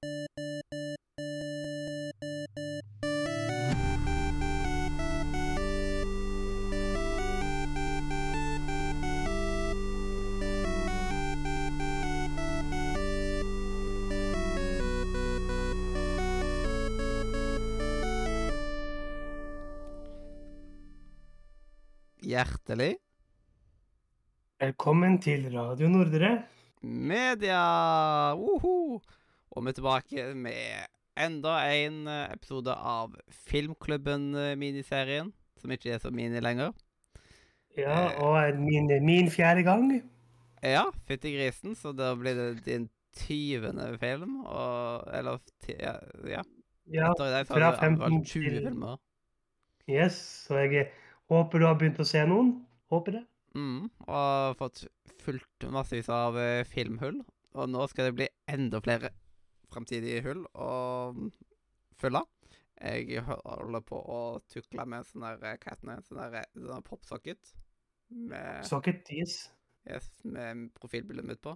Hjertelig Velkommen til Radio Nordre. media! Woho! Og vi er tilbake med enda en eh, episode av Filmklubben-miniserien, som ikke er så mini lenger. Ja, Eh. og min, min fjerde gang. Ja, fytti grisen, så da blir det din tyvende film, og Eller ja, ja. Ja, Etter i dag så har du 15 anbefalt 20 til- filmer. yes. Så jeg håper du har begynt å se noen. Håper det. Mm, og fått fulgt massevis av eh, filmhull. Og nå skal det bli enda flere framtidige hull å mm, fylle. Jeg holder på å tukle med sånn der Hva heter det? Sånn der, sånn der popsocket. Med, Socket, yes. yes, med profilbildet mitt på.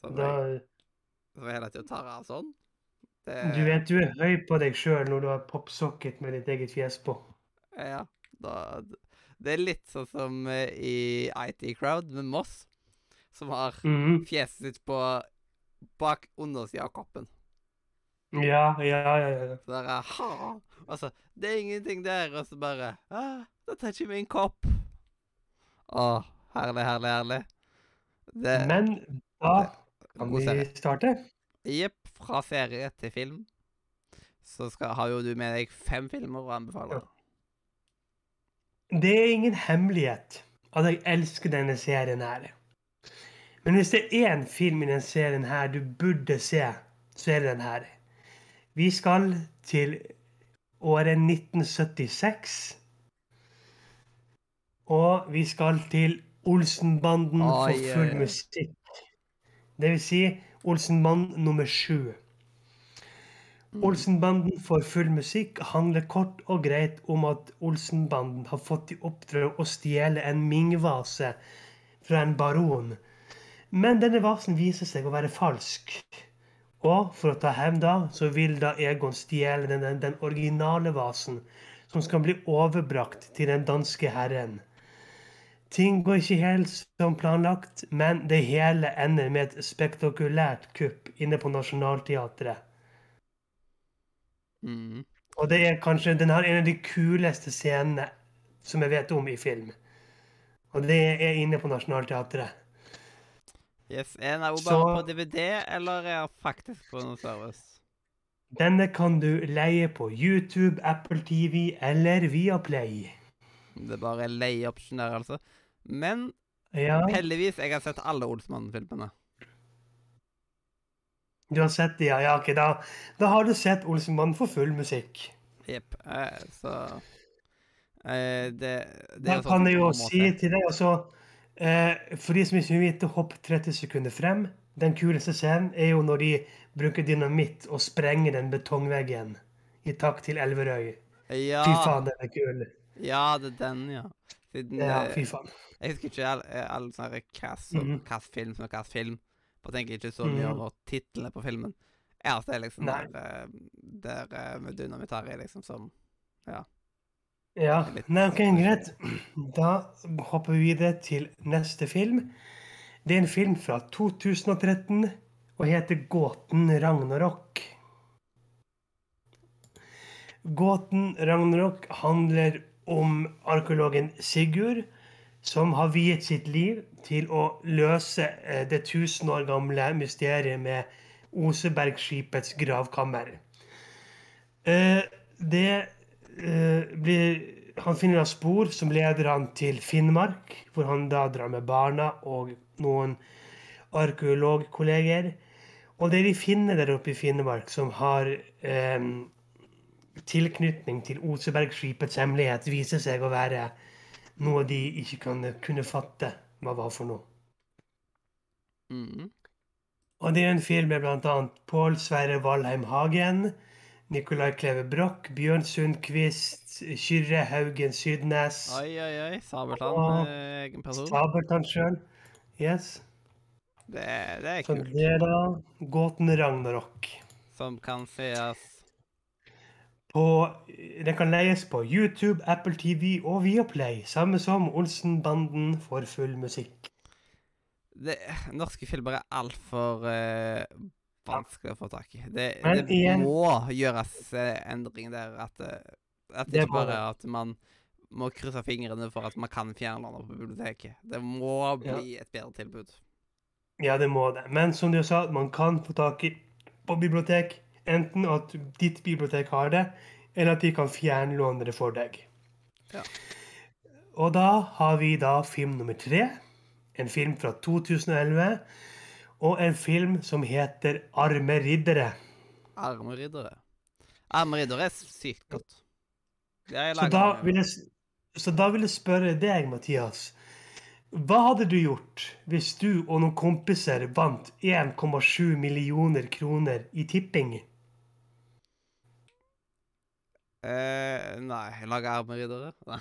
Så Da, jeg, så jeg hele tida tar av sånn. Det, du vet du er høy på deg sjøl når du har popsocket med ditt eget fjes på. Ja, da, det er litt sånn som eh, i IT Crowd med Moss, som har Mhm. fjeset sitt på bak undersida av koppen. Ja, ja, ja. ja. Så er ha, Altså, det er ingenting der, og så bare ah, da tar jeg ikke min kopp. Å, herlig, herlig, herlig. Det Men da kan vi serie. starte. Jepp, fra serie til film. Så skal, har jo du med deg fem filmer å anbefale. Det er ingen hemmelighet at jeg elsker denne serien her. Men hvis det er én film i denne serien her du burde se, så er det den her. Vi skal til året 1976. Og vi skal til Olsenbanden for full musikk. Det vil si Olsenbanden nummer sju. Mm. Olsenbanden for full musikk handler kort og greit om at Olsenbanden har fått i oppdrag å stjele en Ming-vase fra en baron. Men denne vasen viser seg å være falsk. Og for å ta hevn da, så vil da Egon stjele den, den, den originale vasen, som skal bli overbrakt til den danske herren. Ting går ikke helt som planlagt, men det hele ender med et spektakulært kupp inne på Nationaltheatret. Mm. Og det er kanskje den har en av de kuleste scenene som jeg vet om i film. Og det er inne på Nationaltheatret. Yes, Er den bare Så- på DVD, eller er den faktisk på noen service? Denne kan du leie på YouTube, Apple TV eller Viaplay. Det er bare leieoption der, altså. Men Ja, heldigvis, jeg har sett alle Olsmannen-filmene. du har sett det, ja. ja ok, da, da har du sett Olsenmannen for full musikk. Jepp. Eh, så eh, Det, det Da er sånn kan jeg jo si til deg også eh, For de som ikke vil hopp 30 sekunder frem. Den kuleste scenen er jo når de bruker dynamitt og sprenger den betongveggen i takt til Elverøy. Ja, Fy faen, den er kul. ja, det er den, ja. Den, Ja, eh, fy faen. Jeg husker ikke alle all sånne hvilken Mhm. film som er hvilken film. Jeg tenker ikke så mye Mhm. over titlene på filmen. Eneste er liksom Nei. der, eh, der eh, med dynamitt her er liksom som Ja. Litt- Nei, ok, greit. Da hopper vi videre til neste film. Det er en film fra 2013 og heter Gåten Ragnarok. Gåten Ragnarok handler om arkeologen Sigurd, som har viet sitt liv til å løse eh, det tusen år gamle mysteriet med Osebergskipets gravkammer. Eh, Det blir Han finner da spor som leder han til Finnmark, hvor han da drar med barna og noen arkeologkolleger. Og det de finner der oppe i Finnmark som har eh, tilknytning til Osebergskipets hemmelighet, viser seg å være noe de ikke kan kunne fatte hva var for noe. Mm. Og det er en film med bl.a. Pål Sverre Valheim Hagen, Nicolai Kleve Broch, Bjørn Sundquist, Kyrre Haugen Sydnes, Oi, oi, oi. Sabeltann, eh, egen person. Sabeltann sjøl. Yes. Det, det er Så kult. det er da gåten Ragnarok. Som kan sees På, den kan leies på YouTube, Apple TV og Viaplay, samme som Olsenbanden for full musikk. det, Norske filmer er altfor uh, vanskelig å få tak i. Det, det igjen- må gjøres eh, endring der. At, eh, at det ikke bare at man må krysse fingrene for at man kan fjerne den på biblioteket. Det må bli et bedre tilbud. Ja, det må det. Men som du sa, man kan få tak i på bibliotek. Enten at ditt bibliotek har det, eller at de kan fjernlåne det for deg. Ja. Og da har vi da film nummer tre. En film fra 2011. Og en film som heter Arme riddere. Arme riddere. Arme riddere er sykt godt. Har Så da, jeg, så da vil jeg spørre deg, Mathias. Hva hadde du gjort hvis du og noen kompiser vant 1,7 millioner kroner i tipping? Eh, nei, lage arme riddere? Nei.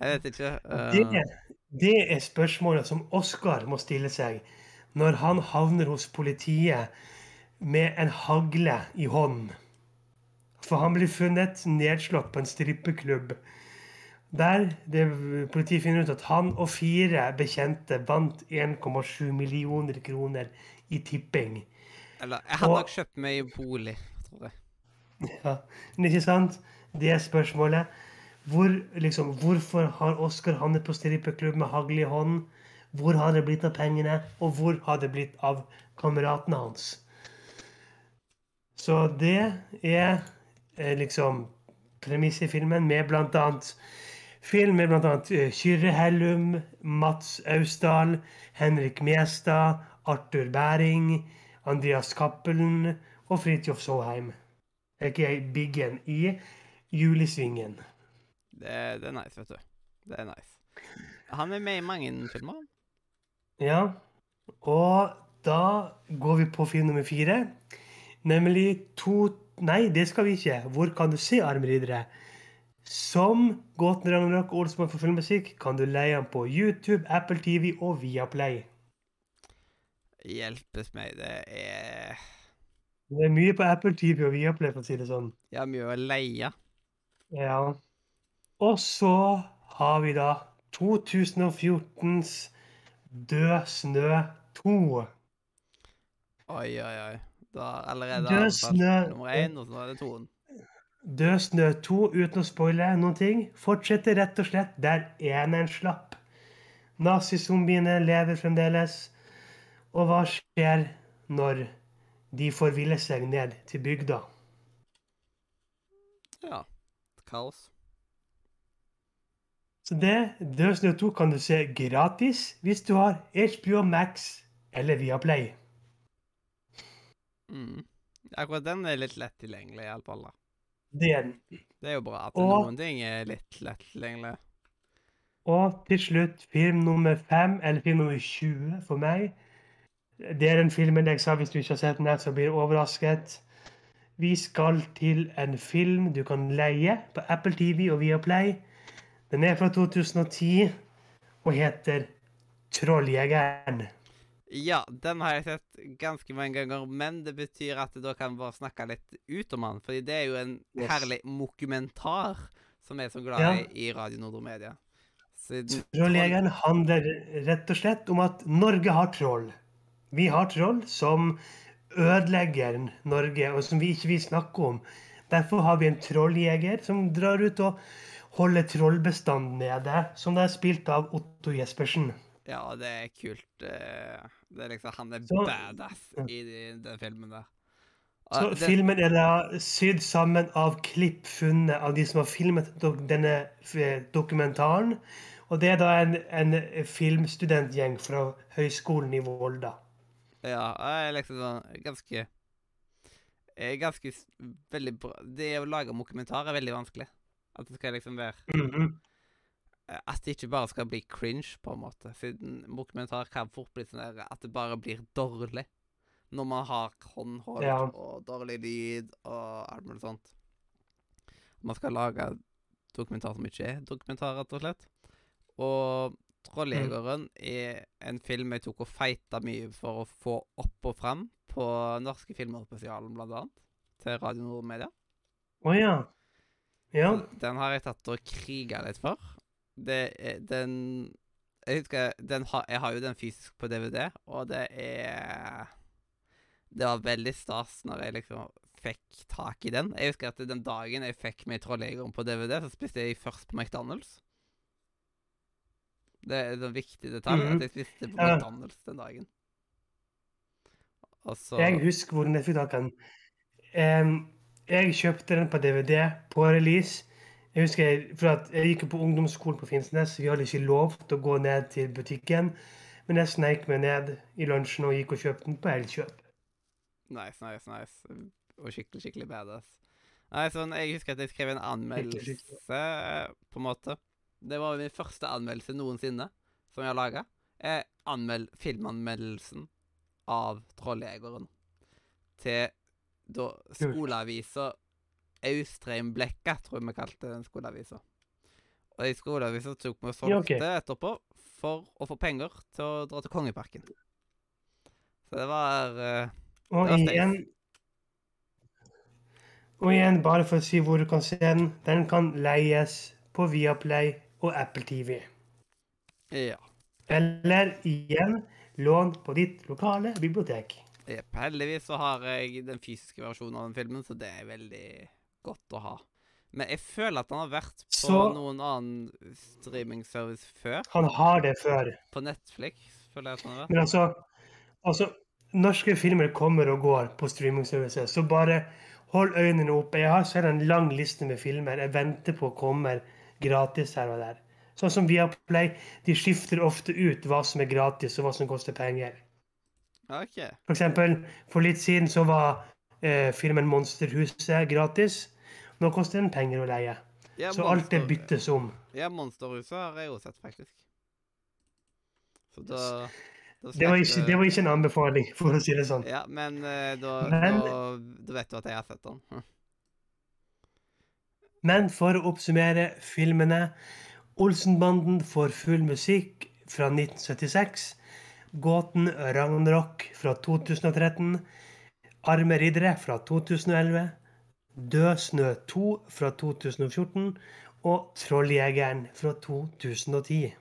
Jeg vet ikke. Det, eh, det er spørsmålet som Oskar må stille seg når han havner hos politiet med en hagle i hånden. For han blir funnet nedslått på en strippeklubb. Der det, politiet finner ut at han og fire bekjente vant 1,7 millioner kroner i tipping. eller jeg hadde nok kjøpt meg bolig, tror jeg. Ja, men ikke sant? Det er spørsmålet. Hvor, liksom, hvorfor har Oskar havnet på strippeklubb med hagle i hånden? Hvor har det blitt av pengene? Og hvor har det blitt av kameratene hans? Så det er eh, liksom premisset i filmen, med annet Film med annet eh, Kyrre Hellum, Mats Austdal, Henrik Mestad, Arthur Bæring, Andreas Cappelen og Fridtjof Saaheim. Aka Biggen i Julesvingen. Det, det er nice, vet du. Det er nice. Han er med i mange filmer. Ja. Og da går vi på film nummer fire. Nemlig to Nei, det skal vi ikke. Hvor kan du se Armriddere? Som Gåten Ragnarok og Olsmann for filmmusikk kan du leie den på YouTube, Apple TV og Viaplay. Hjelpes meg, det er Det er mye på Apple TV og Viaplay, for å si det sånn. Ja, mye å leie. Ja. Og så har vi da 2014s Død snø 2. Oi, oi, oi. Da allerede Død snø- nummer én, og så er det toen. Død snø 2, uten å spoile noen ting, fortsetter rett og slett der eneren slapp. Nazizombiene lever fremdeles. Og hva skjer når de forviller seg ned til bygda? Ja. Kaos. Så det, Død snø 2 kan du se gratis hvis du har HBO Max eller Viaplay. Mm. Akkurat den er litt lett tilgjengelig, iallfall. Det er den. Det er jo bra at Og- noen ting er litt lett tilgjengelig. Og til slutt film nummer fem, eller film nummer 20 for meg. Det er den filmen jeg sa hvis du ikke har sett den, her, så blir du overrasket. Vi skal til en film du kan leie på Apple TV og Viaplay. Den er fra 2010 og heter Trolljegeren. Ja, den har jeg sett ganske mange ganger, men det betyr at da kan vi bare snakke litt ut om den. Fordi det er jo en Yes. herlig mokumentar som er så glad Ja. i i Radio Nordre Media. Trolljegeren handler rett og slett om at Norge har troll. Vi har troll som ødelegger Norge, og som vi ikke vil snakke om. Derfor har vi en trolljeger som drar ut og holder trollbestanden nede, som det er spilt av Otto Jespersen. Ja, det er kult. eh, Det er liksom Han er Så- badass i de- den filmen der. Så det- filmen er da sydd sammen av klipp funnet av de som har filmet denne dokumentaren. Og det er da en, en filmstudentgjeng fra Høgskolen i Volda. Ja, jeg er liksom sånn ganske Ganske veldig bra Det å lage dokumentar er veldig vanskelig. At det skal liksom være mm -hmm. At det ikke bare skal bli cringe, på en måte. Siden dokumentar kan fort bli sånn at det bare blir dårlig. Når man har håndhold Ja. og dårlig lyd og alt mulig sånt. Man skal lage dokumentar som ikke er dokumentar, rett og slett. Og 'Trolljegeren' er en film jeg tok og feita mye for å få opp og fram på Norske filmer spesialen, blant annet. Til Radio Nord Media. Å ja. Ja. Den har jeg tatt og kriga litt for. Det er den Jeg husker den har, Jeg har jo den fysisk på DVD, og det er Det var veldig stas når jeg liksom fikk tak i den. Jeg husker at den dagen jeg fikk meg Trolljegeren på DVD, så spiste jeg først på McDonald's. Det er en viktig detalj mm. at jeg spiste på Ja. McDonald's den dagen. Så Jeg husker hvordan jeg fikk tak i den. Em, jeg kjøpte den på DVD på release. Jeg husker jeg, for at jeg gikk på ungdomsskolen på Finnsnes. Vi hadde ikke lov til å gå ned til butikken. Men jeg sneik meg ned i lunsjen og gikk og kjøpte den på Elkjøp. Nice, nice, nice. Og skikkelig, skikkelig badass. Nei, sånn, Jeg husker at jeg skrev en anmeldelse, på en måte. Det var min første anmeldelse noensinne som jeg har laga. Filmanmeldelsen av 'Trolljegeren' til da skoleavisa Austrheim Blekka, tror jeg vi kalte den skoleavisa. Og i skoleavisa tok vi og solgte Ja, okay. etterpå for å få penger til å dra til Kongeparken. Så det var uh, Og Det var igjen Og igjen, bare for å si hvor du kan se den. Den kan leies på Viaplay og Apple TV. Ja. Eller igjen lån på ditt lokale bibliotek. Jepp. Heldigvis så har jeg den fysiske versjonen av den filmen, så det er veldig godt å ha. Men jeg føler at han har vært på Så- noen annen streamingservice før. Han har det før. På Netflix, føler jeg at han har vært. Men altså, altså Norske filmer kommer og går på streamingservice, så bare hold øynene oppe. Jeg har sett en lang liste med filmer jeg venter på kommer gratis her og der. Sånn som Viaplay, de skifter ofte ut hva som er gratis, og hva som koster penger. OK. For eksempel, for litt siden så var eh, filmen 'Monsterhuset' gratis. Nå koster den penger å leie. Ja, Så alt det byttes om. Ja, Monsterhuset har jeg jo sett, faktisk. Så da, da Det var, ikke, det var ikke en anbefaling, for å si det sånn. Ja, men eh, da, Men- da, da vet du at jeg har sett den. Hm. Men for å oppsummere filmene Olsenbanden får full musikk fra 1976. Gåten Ragnarok fra 2013. Arme riddere fra 2011. Død snø 2 fra 2014. Og Trolljegeren fra 2010.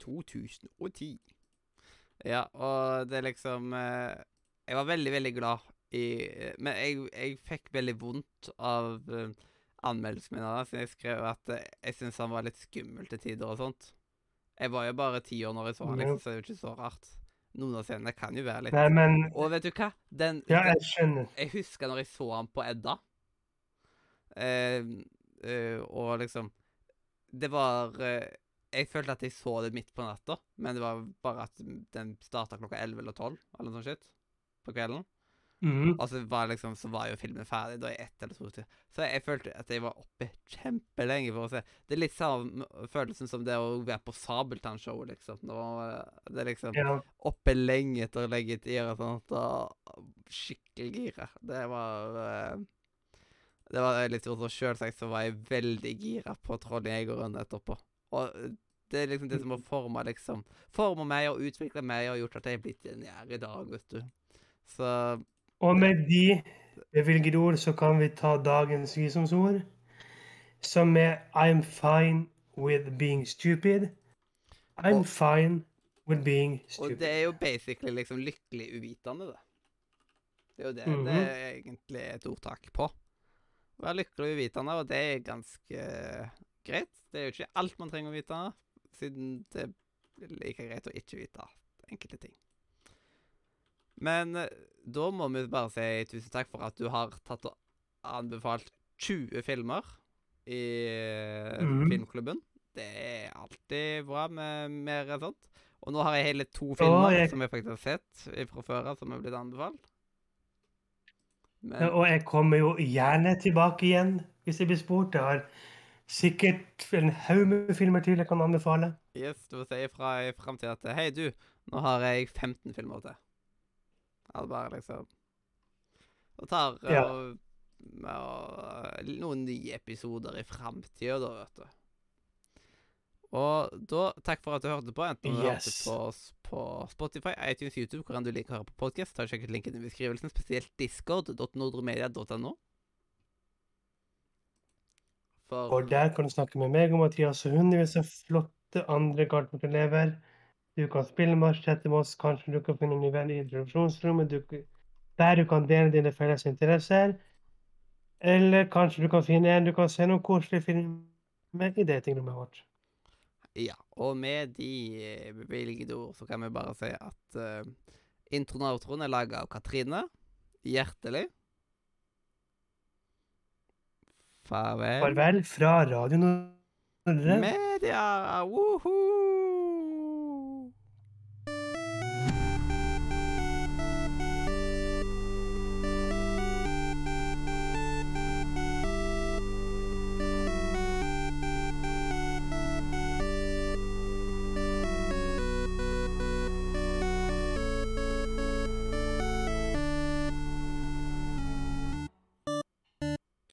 2010. Ja, og det er liksom eh, Jeg var veldig, veldig glad i Men jeg, jeg fikk veldig vondt av eh, anmeldelsen min av så jeg skrev at eh, jeg syntes han var litt skummel til tider og sånt. Jeg var jo bare ti år når jeg så han, liksom, så det er jo ikke så rart. Noen av scenene kan jo være litt Nei, men Og vet du hva? Den, Ja, jeg skjønner. jeg husker når jeg så han på Edda. Eh, eh, og liksom Det var eh, Jeg følte at jeg så det midt på natta, men det var bare at den starta klokka 11 eller 12 eller noe sånt shit på kvelden. Mhm. Og så var, liksom, så var jo filmen ferdig da i ett eller to timer. Så jeg følte at jeg var oppe kjempelenge for å se. Det er litt samme følelsen som det å være på Sabeltann-show, liksom. Det, det er liksom Ja. oppe lenge etter å legge et og sånt, og skikkelig gira. Det var eh, Det var litt stort, og selvsagt så var jeg veldig gira på Trolljegeren etterpå. Og det er liksom det som har forma liksom meg og utvikla meg og gjort at jeg er blitt den jeg er i dag, vet du. Så Og med de bevilgede ord så kan vi ta dagens visdomsord, som er I'm fine with being stupid. I'm Og- fine with being stupid. Og det er jo basically liksom lykkelig uvitende, det. Det er jo det det Mhm. er egentlig et ordtak på. Å være lykkelig uvitende, og det er ganske greit. Det er jo ikke alt man trenger å vite, siden det er like greit å ikke vite enkelte ting. Men eh, da må vi bare si tusen takk for at du har tatt og anbefalt 20 filmer i eh, Mhm. filmklubben. Det er alltid bra med mer sånt. Og nå har jeg hele to filmer jeg- som jeg faktisk har sett fra før av, som er blitt anbefalt. Men Ja, Og jeg kommer jo gjerne tilbake igjen hvis jeg blir spurt. Jeg har sikkert en haug med filmer til jeg kan anbefale. yes, du får si ifra i framtida at Hei, du, nå har jeg 15 filmer til. Altså bare liksom Og tar Ja. og, og, noen nye episoder i framtida, da, vet du. Og da, takk for at du hørte på, enten du hørte på, oss på Spotify, iTunes, YouTube, hvor enn du liker å høre på podkast. Sjekk ut linken i beskrivelsen, spesielt discord.nordremedia.no. For Og der kan du snakke med meg og Mathias og hundrevis av flotte andre Gartnerelever. Du kan spille med oss, chatte med oss, kanskje du kan finne en ny venn i introduksjonsrommet. Du, der du kan dele dine felles interesser. Eller kanskje du kan finne en du kan se noen koselige filmer i datingrommet vårt. Ja, og med de eh, bevilgede ord så kan vi bare si at uh, introen og outroen er laga av Katrine. Hjertelig. Farvel. Farvel fra Radio Nordre. Media! Woohoo!